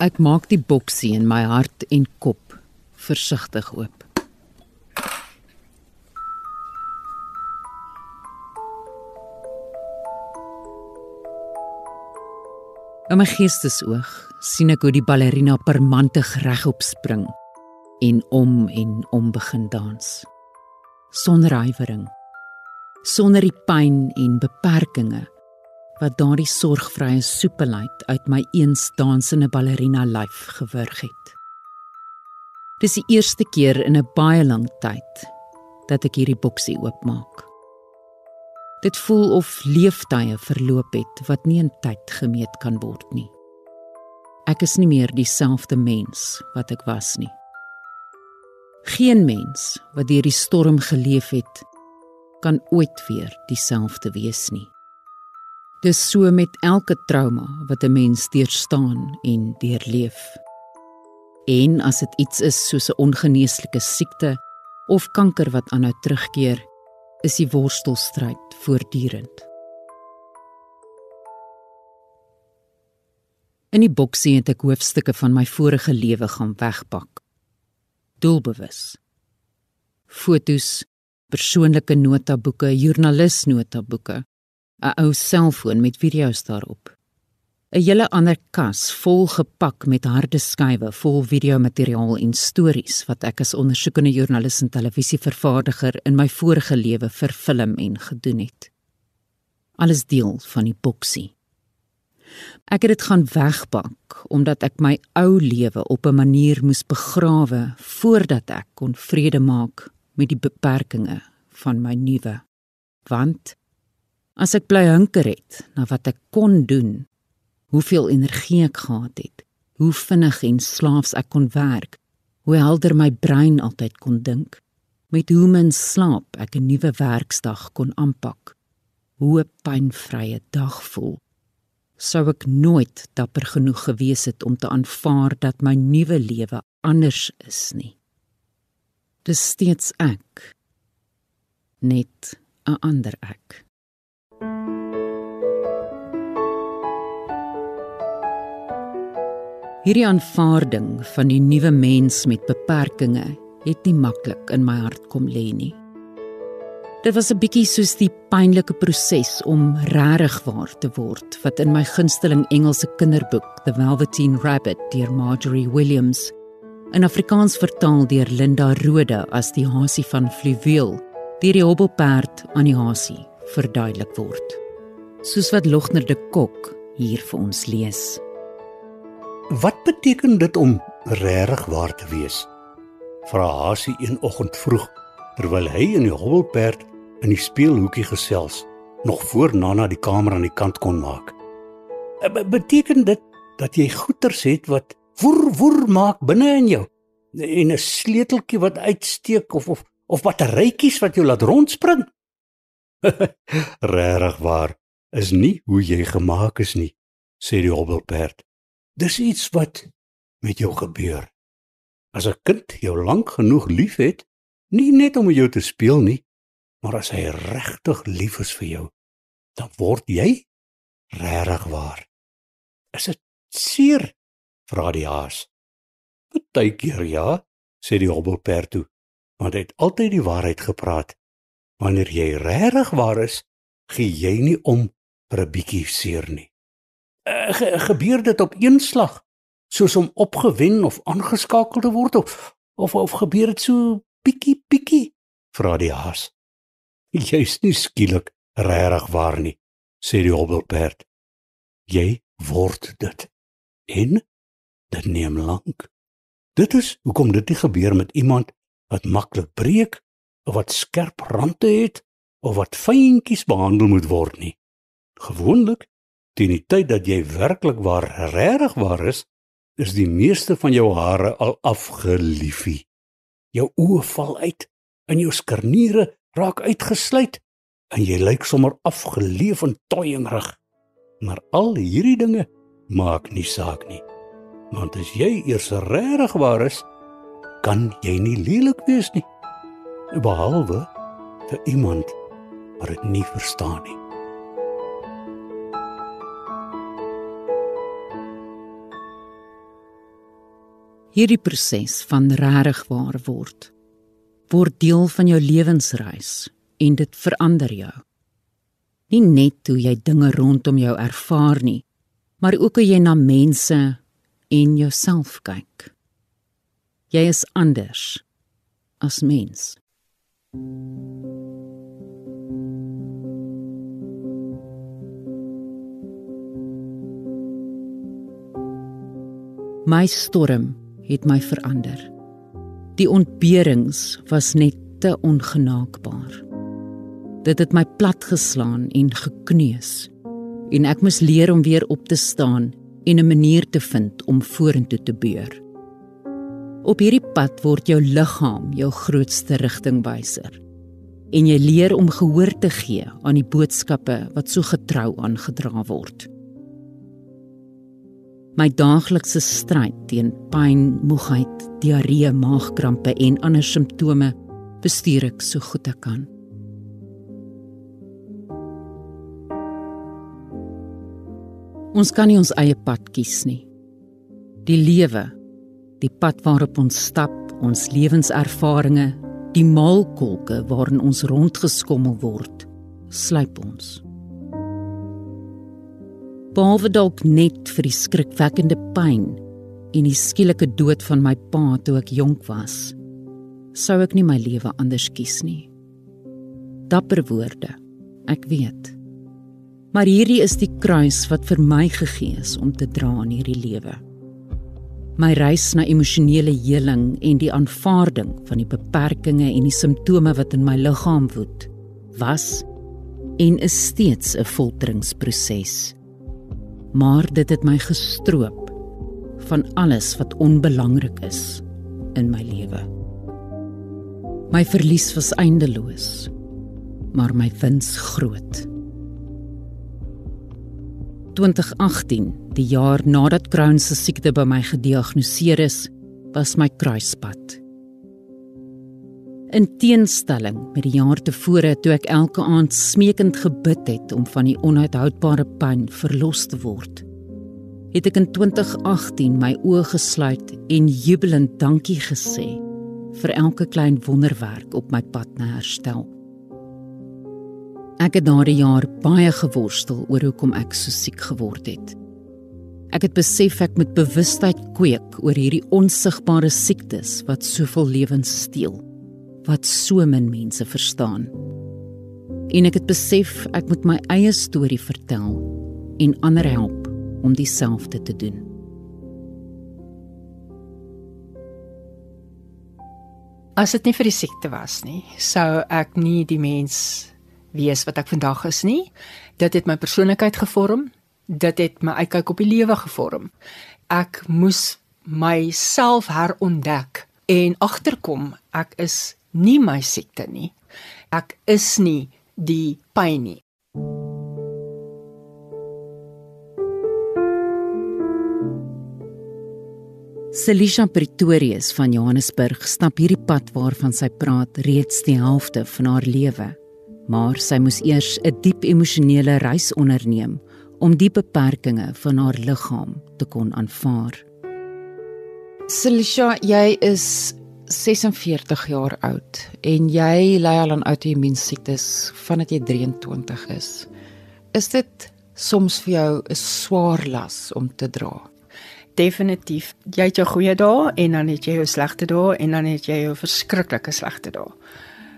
Ek maak die boksie in my hart en kop versigtig oop. In my geestesoog sien ek hoe die ballerina permantig regop spring en om en om begin dans. Sonder huiwering. Sonder die pyn en beperkings wat daardie sorgvrye soepelheid uit my eens dansende ballerina lyf gewurg het. Dis die eerste keer in 'n baie lang tyd dat ek hierdie boksie oopmaak. Dit voel of leeftye verloop het wat nie in tyd gemeet kan word nie. Ek is nie meer dieselfde mens wat ek was nie. Geen mens wat deur die storm geleef het, kan ooit weer dieselfde wees nie. Dis so met elke trauma wat 'n mens deurstaan en deurleef. En as dit iets is soos 'n ongeneeslike siekte of kanker wat aanhou terugkeer, is die worstelstryd voortdurend. In die boksie het ek hoofstukke van my vorige lewe gaan wegpak. Doelbewus. Fotos, persoonlike notaboeke, joernalisnotaboeke, 'n ou selfoon met video's daarop. 'n hele ander kas vol gepak met harde skywe vol videomateriaal en stories wat ek as ondersoekende joernalis en televisievervaardiger in my vorige lewe vir film en gedoen het. Alles deel van die boksie. Ek het dit gaan wegpak omdat ek my ou lewe op 'n manier moes begrawe voordat ek kon vrede maak met die beperkings van my nuwe. Want as ek bly hunker het na wat ek kon doen hoeveel energie ek gehad het, hoe vinnig en slaafs ek kon werk, hoe helder my brein altyd kon dink, met hoe min slaap ek 'n nuwe werksdag kon aanpak, hoe 'n pynvrye dag voel. Sou ek nooit dapper genoeg gewees het om te aanvaar dat my nuwe lewe anders is nie. Dis steeds ek, net 'n ander ek. Hierdie aanvaarding van die nuwe mens met beperkings het nie maklik in my hart kom lê nie. Dit was 'n bietjie soos die pynlike proses om regtig waar te word wat in my gunsteling Engelse kinderboek The Velveteen Rabbit deur Marjorie Williams in Afrikaans vertaal deur Linda Rode as die hasie van Fluweel deur die hobbelperd aan die hasie verduidelik word. Soos wat Logner de Kok hier vir ons lees. Wat beteken dit om regtig waar te wees? Vra Hasie een oggend vroeg terwyl hy in die hobbelperd in die speelhoekie gesels, nog voor Nana die kamer aan die kant kon maak. Eh, beteken dit dat jy goeters het wat woer woer maak binne in jou en 'n sleuteltjie wat uitsteek of of of batterytjies wat jou laat rondspring? regtig waar is nie hoe jy gemaak is nie, sê die hobbelperd. Dis iets wat met jou gebeur. As 'n kind jou lank genoeg liefhet, nie net om met jou te speel nie, maar as hy regtig lief is vir jou, dan word jy regtig waar. Is dit seer? vra die haas. Partykeer ja, sê die hobbelperd toe, want hy het altyd die waarheid gepraat. Wanneer jy regtig waar is, gee jy nie om vir 'n bietjie seer nie. Eh, ge gebeur dit op een slag? Soos om opgewen of aangeskakel te word of of, of gebeur dit so pikkie pikkie vra die haas. Jy's nie skielik regtig waar nie sê die hobbelperd. Jy word dit. En dit neem lank. Dit is hoekom dit nie gebeur met iemand wat maklik breek of wat skerp rande het of wat fyntjies behandel moet word nie. Gewoonlik teen die tyd dat jy werklik waar regtig waar is, is die meeste van jou hare al afgeliefie. Jou oë val uit en jou skarniere raak uitgesluit en jy lyk sommer afgeleef en toyingrig. Maar al hierdie dinge maak nie saak nie. Want as jy eers regtig waar is, kan jy nie lelik wees nie. Behalwe vir iemand wat dit nie verstaan nie. Hierdie proses van regtig waar word word deel van jou lewensreis en dit verander jou. Nie net hoe jy dinge rondom jou ervaar nie, maar ook hoe jy na mense en jouself kyk. Jy is anders as mens. My storm het my verander. Die ontberings was net te ongenaakbaar. Dit het my platgeslaan en gekneus en ek moes leer om weer op te staan en 'n manier te vind om vorentoe te beur. Op hierdie pad word jou liggaam jou grootste rigtingwyser en jy leer om gehoor te gee aan die boodskappe wat so getrou aangedra word. My daaglikse stryd teen pyn, moegheid, diarree, maagkrampe en ander simptome bestuur ek so goed ek kan. Ons kan nie ons eie pad kies nie. Die lewe, die pad waarop ons stap, ons lewenservarings, die maalkolke waarin ons rondgeskommel word, slyp ons behalwe dalk net vir die skrikwekkende pyn en die skielike dood van my pa toe ek jonk was sou ek nie my lewe anders kies nie. Dapper woorde ek weet. Maar hierdie is die kruis wat vir my gegee is om te dra in hierdie lewe. My reis na emosionele heling en die aanvaarding van die beperkings en die simptome wat in my liggaam woed was en is steeds 'n folteringsproses maar dit het my gestroop van alles wat onbelangrik is in my lewe. My verlies was eindeloos, maar my wins groot. 2018, die jaar nadat Crohn se siekte by my gediagnoseer is, was my kruispunt. In teenstelling met die jaar tevore toe ek elke aand smeekend gebid het om van die onuithoudbare pyn verlos te word, het ek in 2018 my oë gesluit en jubelend dankie gesê vir elke klein wonderwerk op my pad na herstel. Ek het daardie jaar baie geworstel oor hoekom ek so siek geword het. Ek het besef ek moet bewustheid kweek oor hierdie onsigbare siektes wat soveel lewens steel wat so min mense verstaan. En ek het besef ek moet my eie storie vertel en ander help om dieselfde te doen. As dit nie vir die siekte was nie, sou ek nie die mens wees wat ek vandag is nie. Dit het my persoonlikheid gevorm. Dit het my uitkyk op die lewe gevorm. Ek moes myself herontdek en agterkom ek is nie my siekte nie. Ek is nie die pyn nie. Selisha Pretorius van Johannesburg stap hierdie pad waarvan sy praat reeds die helfte van haar lewe. Maar sy moes eers 'n diep emosionele reis onderneem om die beperkings van haar liggaam te kon aanvaar. Selisha, jy is 46 jaar oud en jy ly al aan outoimmuun siektes vandat jy 23 is. Is dit soms vir jou 'n swaar las om te dra? Definitief. Jy het jou goeie dae en dan het jy jou slegte dae en dan het jy jou verskriklike slegte dae.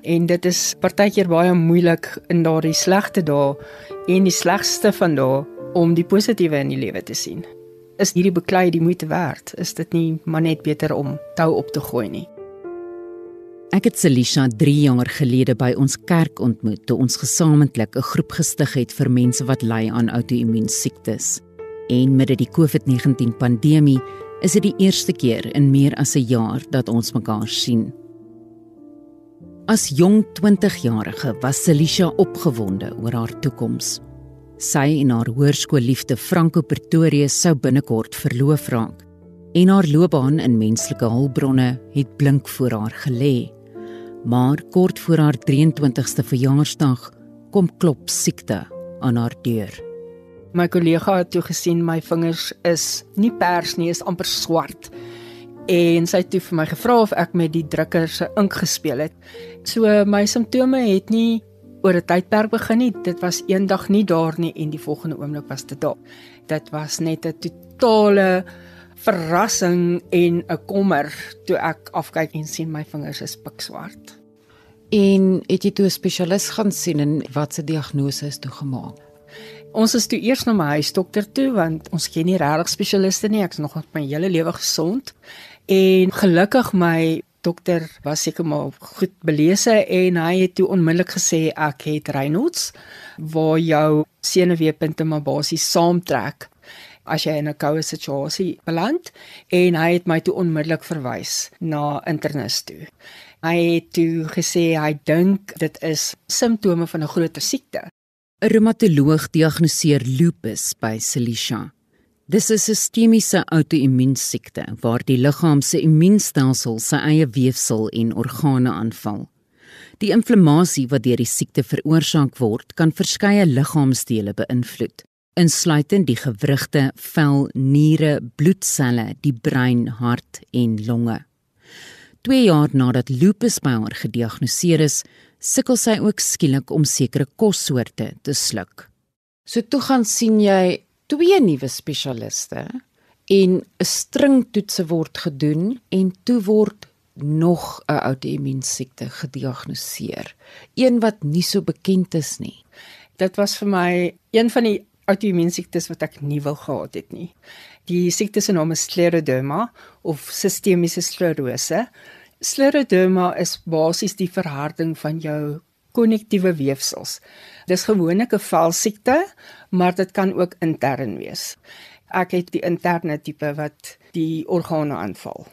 En dit is partykeer baie moeilik in daardie slegte dae en die slegste van dae om die positiewe in die lewe te sien. Is hierdie beklei die moeite werd? Is dit nie maar net beter om tou op te gooi nie? Ek het Selisha 3 jaar gelede by ons kerk ontmoet toe ons gesamentlik 'n groep gestig het vir mense wat ly aan outoimmuun siektes. En met die COVID-19 pandemie is dit die eerste keer in meer as 'n jaar dat ons mekaar sien. As jong 20-jarige was Selisha opgewonde oor haar toekoms. Sy en haar hoërskoolliefde Franco Pretorius sou binnekort verloof raak en haar loopbaan in menslike hulpbronne het blink voor haar gelê. Maar kort voor haar 23ste verjaarsdag kom klop siekte aan haar deur. My kollega het toe gesien my vingers is nie pers nie, is amper swart. en sy het toe vir my gevra of ek met die drukker se ink gespeel het. So my simptome het nie oor 'n tydperk begin nie. Dit was eendag nie daar nie en die volgende oomblik was dit daar. Dit was net 'n totale verrassing en 'n kommer toe ek afkyk en sien my vingers is pikswart. En het jy toe 'n spesialis gaan sien en wat se diagnose is toe gemaak? Ons is toe eers na my huisdokter toe want ons ken nie regtig spesialiste nie. Ek's nog my hele lewe gesond. En gelukkig my dokter was seker maar goed belese en hy het toe onmiddellik gesê ek het Raynaud's waar jou senuweepunte maar basies saamtrek as jy in 'n koue situasie beland en hy het my toe onmiddellik verwys na internis toe. Hy het toe gesê hy dink dit is simptome van 'n groter siekte. 'n Reumatoloog diagnoseer lupus by Celicia. Dis 'n sistemiese outoimmuunsiekte waar die liggaam se immuunstelsel sy eie weefsel en organe aanval. Die inflammasie wat deur die siekte veroorsaak word, kan verskeie liggaamsdele beïnvloed, insluitend die gewrigte, vel, niere, bloedselle, die brein, hart en longe. 2 jaar nadat lupus by haar gediagnoseer is, sukkel sy ook skielik om sekere kossoorte te sluk. So toe gaan sien jy twee nuwe spesialiste en 'n string toetse word gedoen en toe word nog 'n outoimmuunsiekte gediagnoseer, een wat nie so bekend is nie. Dit was vir my een van die outoimmuunsiektes wat ek nie wou gehad het nie. Die siekte se naam is scleroderma of sistemiese sklerose. Scleroderma is basies die verharding van jou konnektiewe weefsels. Dis gewoonlik 'n velsiekte, maar dit kan ook intern wees. Ek het die interne tipe wat die organe aanval.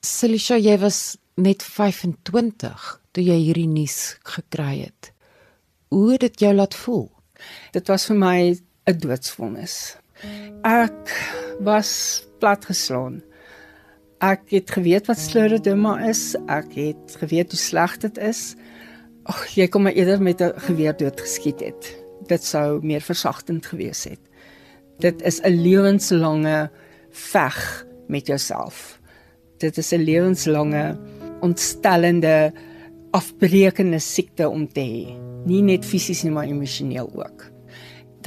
Silisha, jy was net 25 toe jy hierdie nuus gekry het. Hoe het dit jou laat voel? Dit was vir my 'n doodsvonnis. Ek was platgeslaan. Ek het geweet wat scleroderma is. Ek het geweet hoe sleg dit is. Ag, jy kom maar eerder met 'n geweer dood geskiet het. Dit sou meer versagtend gewees het. Dit is 'n lewenslange veg met jouself. Dit is 'n lewenslange ontstellende afbreekende siekte om te hê. Nie net fisies nie, maar emosioneel ook.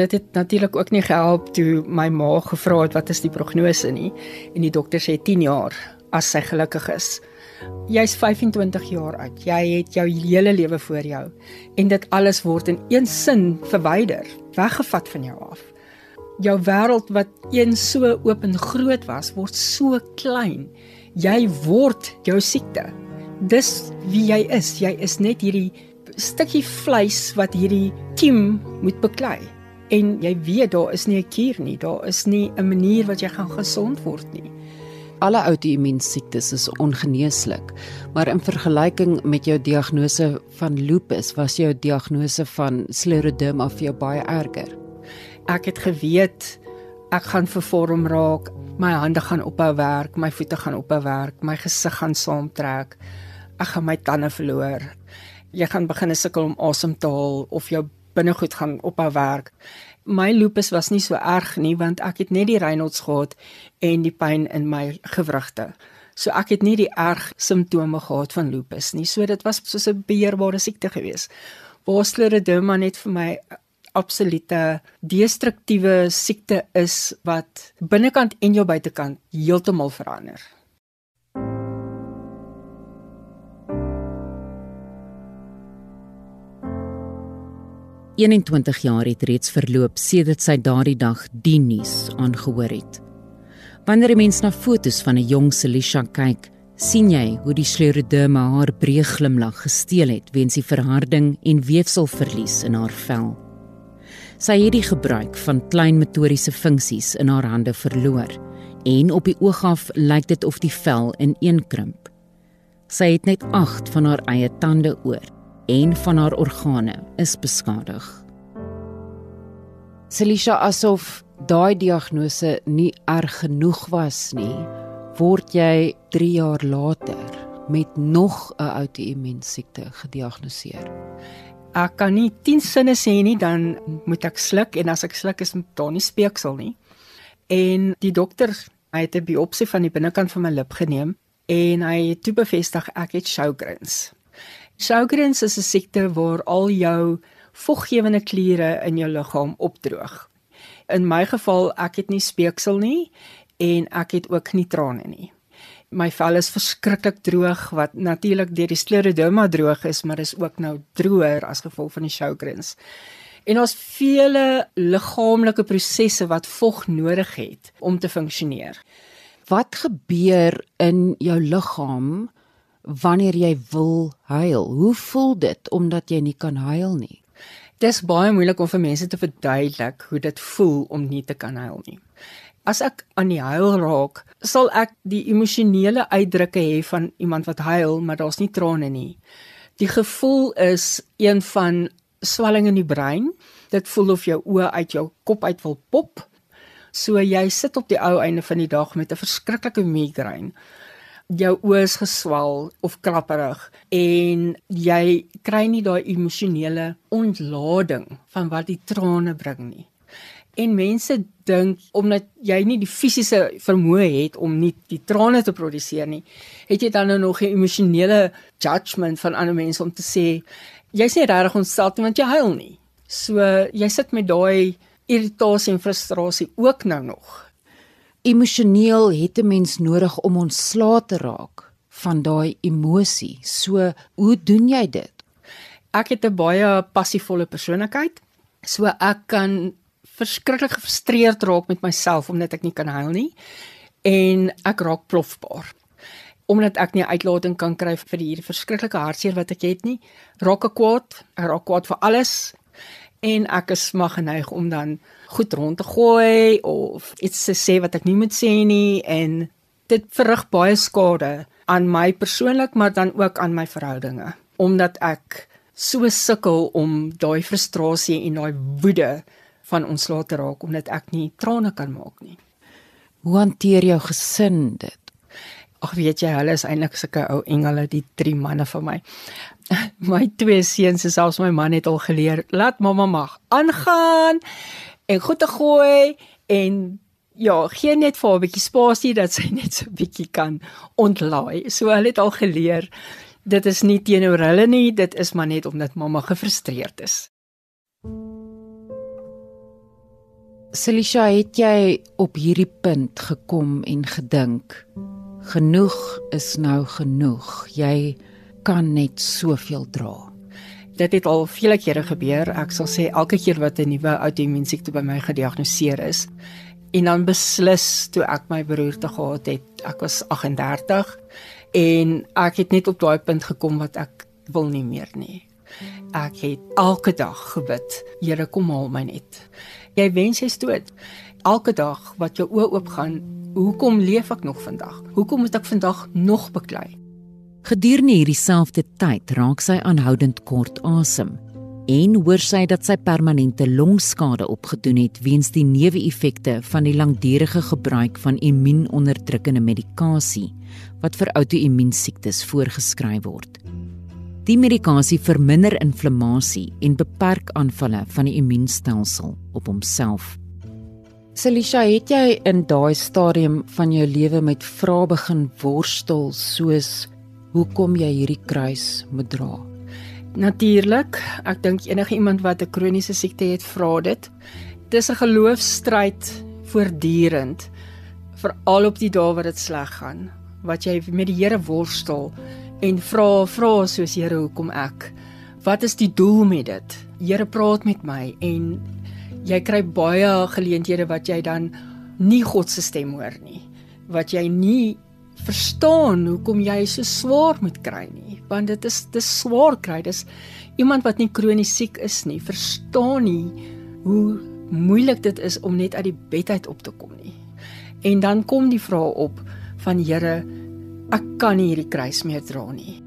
Dit het natuurlik ook nie gehelp toe my ma gevra het wat is die prognose nie en die dokter sê 10 jaar as sy gelukkig is. Jy's 25 jaar oud. Jy het jou hele lewe voor jou en dit alles word in een sin verwyder, weggevat van jou af. Jou wêreld wat eens so oop en groot was, word so klein. Jy word jou siekte. Dis wie jy is. Jy is net hierdie stukkie vleis wat hierdie kiem moet beklei. En jy weet daar is nie 'n kuur nie. Daar is nie 'n manier wat jy gaan gesond word nie alle outoimmuunsiektes is ongeneeslik, maar in vergelyking met jou diagnose van lupus was jou diagnose van scleroderma vir jou baie erger. Ek het geweet ek gaan vervorm raak, my hande gaan ophou werk, my voete gaan ophou werk, my gesig gaan saamtrek. Ek gaan my tande verloor. Jy gaan begin sukkel om asem te haal of jou binnegoed gaan ophou werk my lupus was nie so erg nie want ek het net die Raynaud's gehad en die pyn in my gewrigte. So ek het nie die erg simptome gehad van lupus nie. So dit was soos 'n beheerbare siekte geweest. Vasculoderma net vir my absolute destruktiewe siekte is wat binnekant en jou buitekant heeltemal verander. 21 jaar het reeds verloop sedert sy daardie dag die nuus aangehoor het. Wanneer 'n mens na fotos van 'n jong Celisha kyk, sien jy hoe die scleroderma haar breë glimlag gesteel het weens die verharding en weefselverlies in haar vel. Sy het die gebruik van klein motoriese funksies in haar hande verloor en op die oog af lyk dit of die vel ineenkrimp. Sy het net 8 van haar eie tande oor en van haar organe is beskadig. Celisha asof daai diagnose nie erg genoeg was nie, word jy 3 jaar later met nog 'n outoimmuunsiekte gediagnoseer. Ek kan nie 10 sinne sê nie, dan moet ek sluk en as ek sluk is daar nie speeksel nie. En die dokter Hy het 'n biopsie van die binnekant van my lip geneem en hy het toe bevestig ek het Sjogren's. Sjogren's is 'n siekte waar al jou voggewende kliere in jou liggaam opdroog. In my geval, ek het nie speeksel nie en ek het ook nie trane nie. My vel is verskriklik droog wat natuurlik deur die scleroderma droog is, maar is ook nou droër as gevolg van die Sjogren's. En ons vele liggaamlike prosesse wat vog nodig het om te funksioneer. Wat gebeur in jou liggaam wanneer jy wil huil? Hoe voel dit omdat jy nie kan huil nie? Dit is baie moeilik om vir mense te verduidelik hoe dit voel om nie te kan huil nie. As ek aan die huil raak, sal ek die emosionele uitdrukke hê van iemand wat huil, maar daar's nie trane nie. Die gevoel is een van swelling in die brein. Dit voel of jou oë uit jou kop uit wil pop. So jy sit op die ou einde van die dag met 'n verskriklike migraine. Jou oë is geswel of klapperig en jy kry nie daai emosionele ontlading van wat die trane bring nie. En mense dink omdat jy nie die fisiese vermoë het om nie die trane te produseer nie, het jy dan nou nog 'n emosionele judgement van ander mense om te sê jy's nie regtig ontstel nie want jy huil nie. So jy sit met daai irritasie en frustrasie ook nou nog. Emosioneel het 'n mens nodig om ontslae te raak van daai emosie. So hoe doen jy dit? Ek het 'n baie passievolle persoonlikheid. So ek kan verskriklik gefrustreerd raak met myself omdat ek nie kan huil nie en ek raak plofbaar omdat ek nie uitlating kan kry vir hierdie verskriklike hartseer wat ek het nie, raak ek kwaad, ek raak kwaad vir alles en ek is maar geneig om dan goed rond te gooi of iets te sê wat ek nie moet sê nie en dit verrig baie skade aan my persoonlik maar dan ook aan my verhoudinge omdat ek so sukkel om daai frustrasie en daai woede van ontslae te raak omdat ek nie trane kan maak nie. Hoe hanteer jou gesin dit? Ag weet jy, hulle is eintlik sulke ou engele, die drie manne van my. My twee seuns, selfs my man het al geleer, laat mamma mag aangaan en goed te gooi en ja, gee net vir 'n bietjie spasie dat sy net so 'n bietjie kan ontlaai. So hulle het al geleer dit is nie teenoor hulle nie, dit is maar net omdat mamma gefrustreerd is. Selisha, het jy op hierdie punt gekom en gedink genoeg is nou genoeg. Jy kan net soveel dra. Dit het al vele kere gebeur. Ek sal sê elke keer wat 'n nuwe outoimmuunsiekte by my gediagnoseer is en dan beslis toe ek my beroerte gehad het. Ek was 38 en ek het net op daai punt gekom wat ek wil nie meer nie. Ek het elke dag gebid, Here kom haal my net. Jy wens jy's dood. Elke dag wat jou oë oopgaan, Hoekom leef ek nog vandag? Hoekom moet ek vandag nog beklei? Gedurende hierdie selfde tyd raak sy aanhoudend kort asem en hoor sy dat sy permanente longskade opgedoen het weens die neeweffekte van die langdurige gebruik van immuunonderdrukkende medikasie wat vir outoimmuunsiektes voorgeskryf word. Die medikasie verminder inflammasie en beperk aanvalle van die immuunstelsel op homself. Selisha, het jy in daai stadium van jou lewe met vrae begin worstel soos hoekom jy hierdie kruis moet dra? Natuurlik, ek dink enige iemand wat 'n kroniese siekte het, vra dit. Dis 'n geloofstryd voortdurend veral op die dae wat dit sleg gaan, wat jy met die Here worstel en vra vra soos Here, hoekom ek? Wat is die doel met dit? Here praat met my en jy kry baie geleenthede wat jy dan nie God se stem hoor nie. Wat jy nie verstaan hoekom jy so swaar moet kry nie, want dit is dis swaar kry. Dis iemand wat nie kronies siek is nie, verstaan nie hoe moeilik dit is om net uit die bed uit op te kom nie. En dan kom die vraag op van Here, ek kan nie hierdie kruis meer dra nie.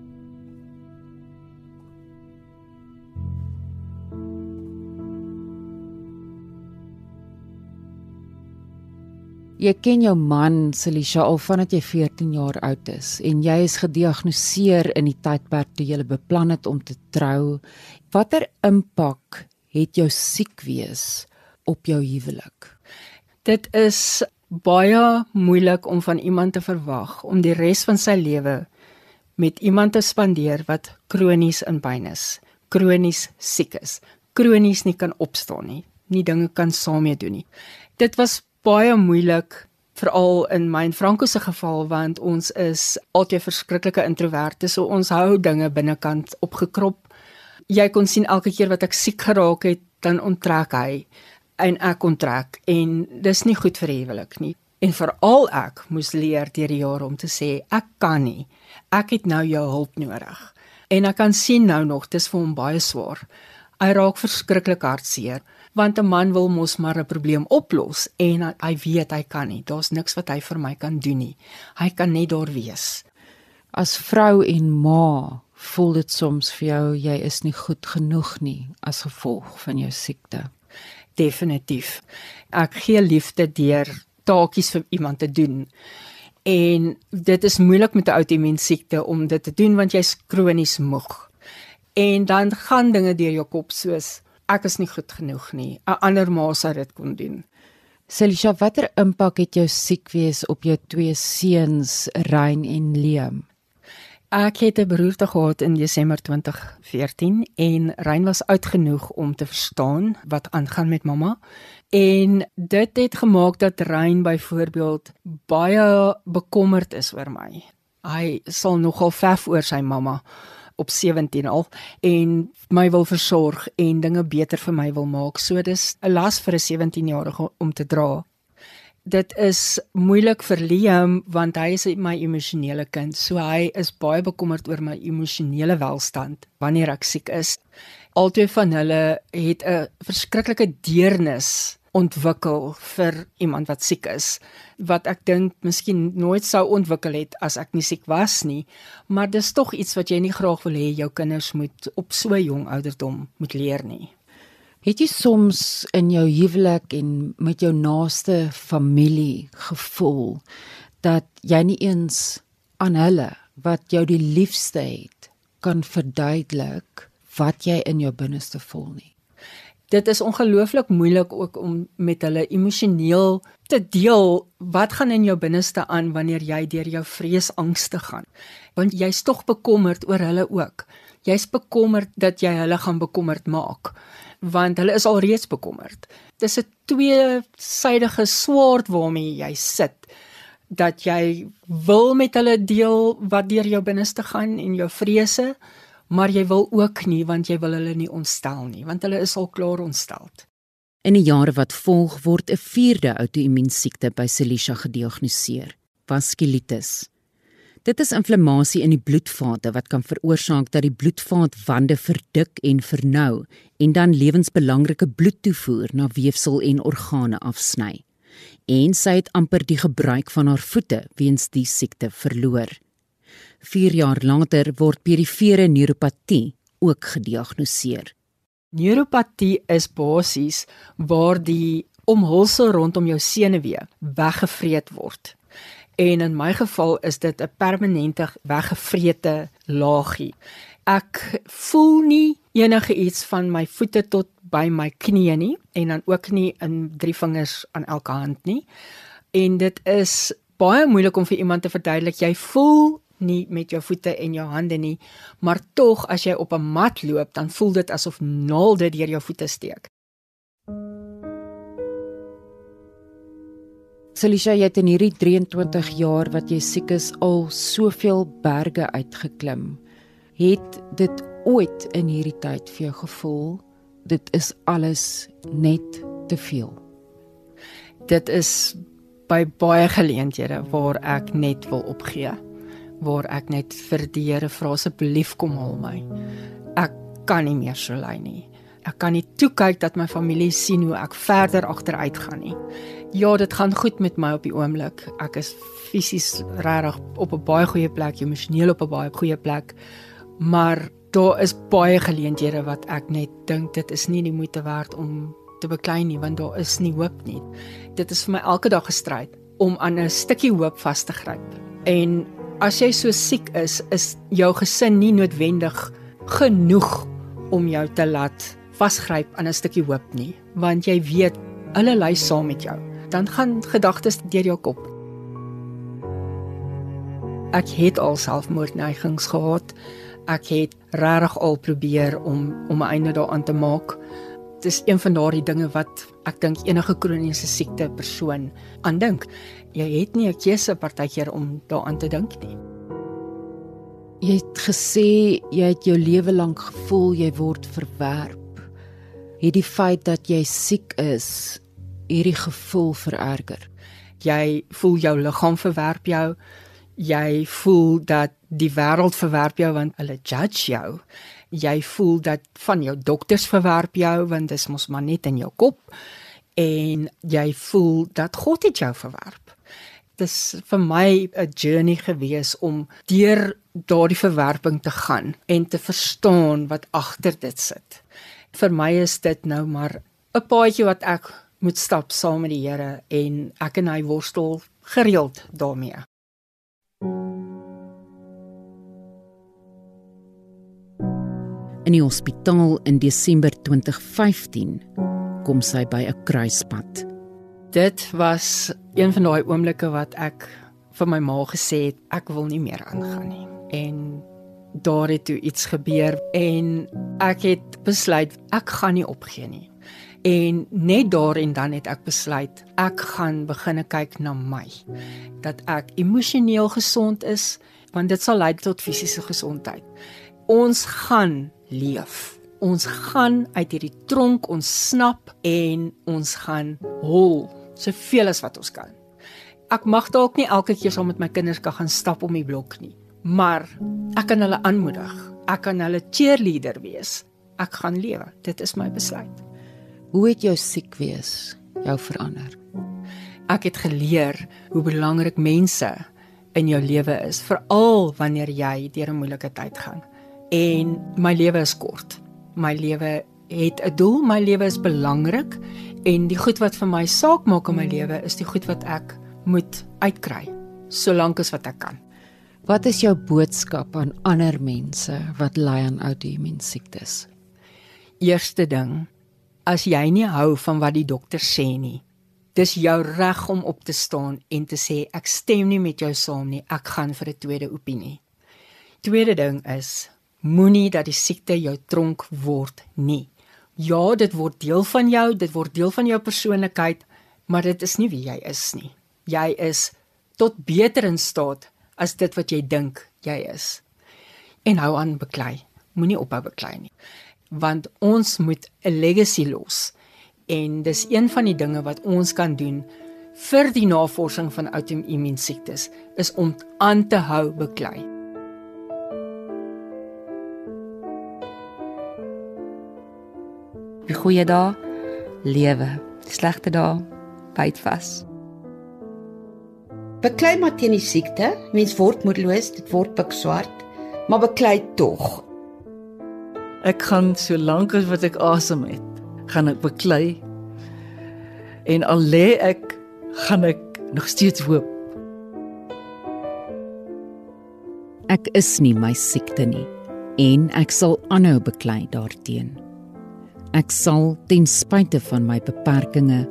Jy ken jou man Selisha al vandat jy 14 jaar oud is en jy is gediagnoseer in die tydperk toe jy beplan het om te trou. Watter impak het jou siek wees op jou huwelik? Dit is baie moeilik om van iemand te verwag om die res van sy lewe met iemand te spandeer wat kronies in pyn is, kronies siek is, kronies nie kan opstaan nie, nie dinge kan saam mee doen nie. Dit was baie moeilik veral in my en Franco se geval want ons is altyd verskriklike introverte, so ons hou dinge binnekant opgekrop. Jy kon sien elke keer wat ek siek geraak het, dan onttrek hy en ek onttrek en dis nie goed vir huwelik nie. En veral ek moes leer deur die jare om te sê ek kan nie. Ek het nou jou hulp nodig. En ek kan sien nou nog dis vir hom baie swaar. Hy raak verskriklik hartseer want 'n man wil mos maar 'n probleem oplos en hy weet hy kan nie. Daar's niks wat hy vir my kan doen nie. Hy kan net daar wees. As vrou en ma voel dit soms vir jou jy is nie goed genoeg nie as gevolg van jou siekte definitief. Ek gee liefde deur taakies vir iemand te doen. En dit is moeilik met 'n outoimmuun siekte om dit te doen want jy's kronies moeg. En dan gaan dinge deur jou kop soos ek is nie goed genoeg nie. 'n Ander ma sou dit kon doen. Selisha, watter impak het jou siek wees op jou twee seuns, Rein en Liam? Ek het 'n beroerte gehad in Desember 2014 en Rein was oud genoeg om te verstaan wat aangaan met mamma. En dit het gemaak dat Rein byvoorbeeld baie bekommerd is oor my. Hy sal nogal vef oor sy mamma op 17 al en my wil versorg en dinge beter vir my wil maak. So dis 'n las vir 'n 17-jarige om te dra dit is moeilik vir Liam want hy is my emosionele kind. So hy is baie bekommerd oor my emosionele welstand wanneer ek siek is. Altyd van hulle het 'n verskriklike deernis ontwikkel vir iemand wat siek is wat ek dink miskien nooit sou ontwikkel het as ek nie siek was nie maar dis tog iets wat jy nie graag wil hê jou kinders moet op so jong ouderdom moet leer nie Het jy soms in jou huwelik en met jou naaste familie gevoel dat jy nie eens aan hulle wat jou die liefste het kan verduidelik wat jy in jou binneste voel nie? Dit is ongelooflik moeilik ook om met hulle emosioneel te deel wat gaan in jou binneste aan wanneer jy deur jou vreesangste gaan. Want jy's tog bekommerd oor hulle ook. Jy's bekommerd dat jy hulle gaan bekommerd maak want hulle is alreeds bekommerd. Dis 'n tweesydige swaard waarmee jy sit dat jy wil met hulle deel wat deur jou binneste gaan en jou vrese, maar jy wil ook nie want jy wil hulle nie ontstel nie, want hulle is al klaar ontstel. In die jare wat volg word 'n vierde outoimmuunsiekte by Celisha gediagnoseer, vaskulitis. Dit is inflammasie in die bloedvate wat kan veroorsaak dat die bloedvaatwande verdik en vernou en dan lewensbelangrike bloedtoevoer na weefsel en organe afsny. En sy het amper die gebruik van haar voete weens die siekte verloor. 4 jaar later word perifere neuropatie ook gediagnoseer. Neuropatie is basies waar die omhulsel rondom jou senuwee weggevreet word. En in my geval is dit 'n permanente weggevrete laagie. Ek voel nie enige iets van my voete tot by my knieë nie en dan ook nie in drie vingers aan elke hand nie. En dit is baie moeilik om vir iemand te verduidelik jy voel nie met jou voete en jou hande nie, maar tog as jy op 'n mat loop, dan voel dit asof naalde deur jou voete steek. Selisha, jy het in hierdie 23 jaar wat jy siek is al soveel berge uitgeklim. Het dit ooit in hierdie tyd vir jou gevoel dit is alles net te veel? Dit is by baie geleenthede waar ek net wil opgee, waar ek net vir die Here vra asseblief kom haal my. Ek kan nie meer so ly nie. Ek kan nie toe kyk dat my familie sien hoe ek verder agteruit gaan nie. Ja, dit gaan goed met my op die oomblik. Ek is fisies regtig op 'n baie goeie plek, emosioneel op 'n baie goeie plek. Maar daar is baie geleenthede wat ek net dink dit is nie die moeite werd om te beklei nie, want daar is nie hoop nie. Dit is vir my elke dag 'n stryd om aan 'n stukkie hoop vas te gryp. En as jy so siek is, is jou gesin nie noodwendig genoeg om jou te laat vasgryp aan 'n stukkie hoop nie, want jy weet hulle lei saam met jou dan gaan gedagtes deur jou kop. Ek het al selfmoordneigings gehad. Ek het regtig al probeer om om 'n einde daaraan te maak. Dit is een van daardie dinge wat ek dink enige kroniese siekte persoon aandink. Jy het nie 'n keuse partykeer om daaraan te dink nie. Jy het gesê jy het jou lewe lank gevoel jy word verwerp. Het die feit dat jy siek is hierdie gevoel vererger? Jy voel jou liggaam verwerp jou. Jy voel dat die wêreld verwerp jou want hulle judge jou. Jy voel dat van jou dokters verwerp jou want dit is mos maar net in jou kop en jy voel dat God het jou verwerp dis vir my 'n journey gewees om deur daardie verwerping te gaan en te verstaan wat agter dit sit. Vir my is dit nou maar 'n paadjie wat ek moet stap saam met die Here en ek en hy worstel gereeld daarmee. In die hospitaal in Desember 2015 kom sy by 'n kruispunt dit was een van daai oomblikke wat ek vir my ma gesê het ek wil nie meer aangaan nie. En daar het toe iets gebeur en ek het besluit ek gaan nie opgee nie. En net daar en dan het ek besluit ek gaan begin kyk na my dat ek emosioneel gesond is want dit sal lei tot fisiese gesondheid ons gaan leef ons gaan uit hierdie tronk ontsnap en ons gaan hol soveel as wat ons kan. Ek mag dalk nie elke keer saam met my kinders kan gaan stap om die blok nie, maar ek kan hulle aanmoedig. Ek kan hulle cheerleader wees. Ek gaan lewe. Dit is my besluit. Hoe het jou siek wees jou verander? Ek het geleer hoe belangrik mense in jou lewe is, veral wanneer jy deur 'n moeilike tyd gaan. En my lewe is kort. My lewe het 'n doel, my lewe is belangrik En die goed wat vir my saak maak in my lewe is die goed wat ek moet uitkry solank as wat ek kan. Wat is jou boodskap aan ander mense wat ly aan outoimmune siektes? Eerste ding, as jy nie hou van wat die dokter sê nie, dis jou reg om op te staan en te sê ek stem nie met jou saam nie, ek gaan vir 'n tweede opinie. Tweede ding is moenie dat die siekte jou tronk word nie. Ja, dit word deel van jou, dit word deel van jou persoonlikheid, maar dit is nie wie jy is nie. Jy is tot beter in staat as dit wat jy dink jy is. En hou aan beklei. Moenie ophou beklei nie. Want ons moet 'n legacy los. En dis een van die dinge wat ons kan doen vir die navorsing van outoimmune siektes is om aan te hou beklei. Goeie dae lewe, die slegte dae byt vas. Beklei maar teen die siekte, mens word moedeloos, dit word pikswart, maar beklei tog. Ek gaan so lank as wat ek asem het, gaan ek beklei. En al lê ek, gaan ek nog steeds hoop. Ek is nie my siekte nie en ek sal aanhou beklei daarteenoor. Ek sal ten spyte van my beperkings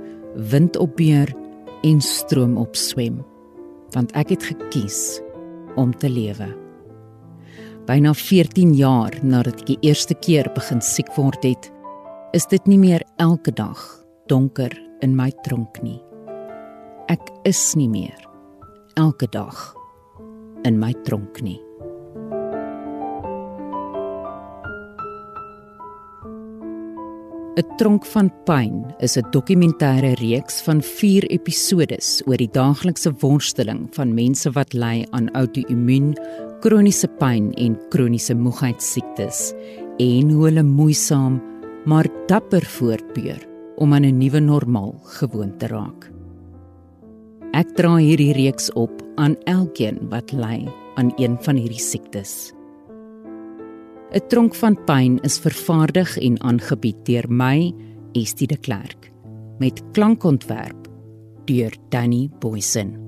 wind opbeer en stroom opswem want ek het gekies om te lewe. Byna 14 jaar nadat ek die eerste keer begin siek word het, is dit nie meer elke dag donker in my tronk nie. Ek is nie meer elke dag in my tronk nie. 'n Tronk van Pyn is 'n dokumentêre reeks van 4 episodes oor die daaglikse worsteling van mense wat ly aan outoimmuun, kroniese pyn en kroniese moegheidsiektes en hoe hulle moeisaam maar dapper voortbeur om aan 'n nuwe normaal gewoon te raak. Ek dra hierdie reeks op aan elkeen wat ly aan een van hierdie siektes. 'n Tronk van pyn is vervaardig en aangebied deur my, Estie de Klerk, met klankontwerp deur Danny Boysen.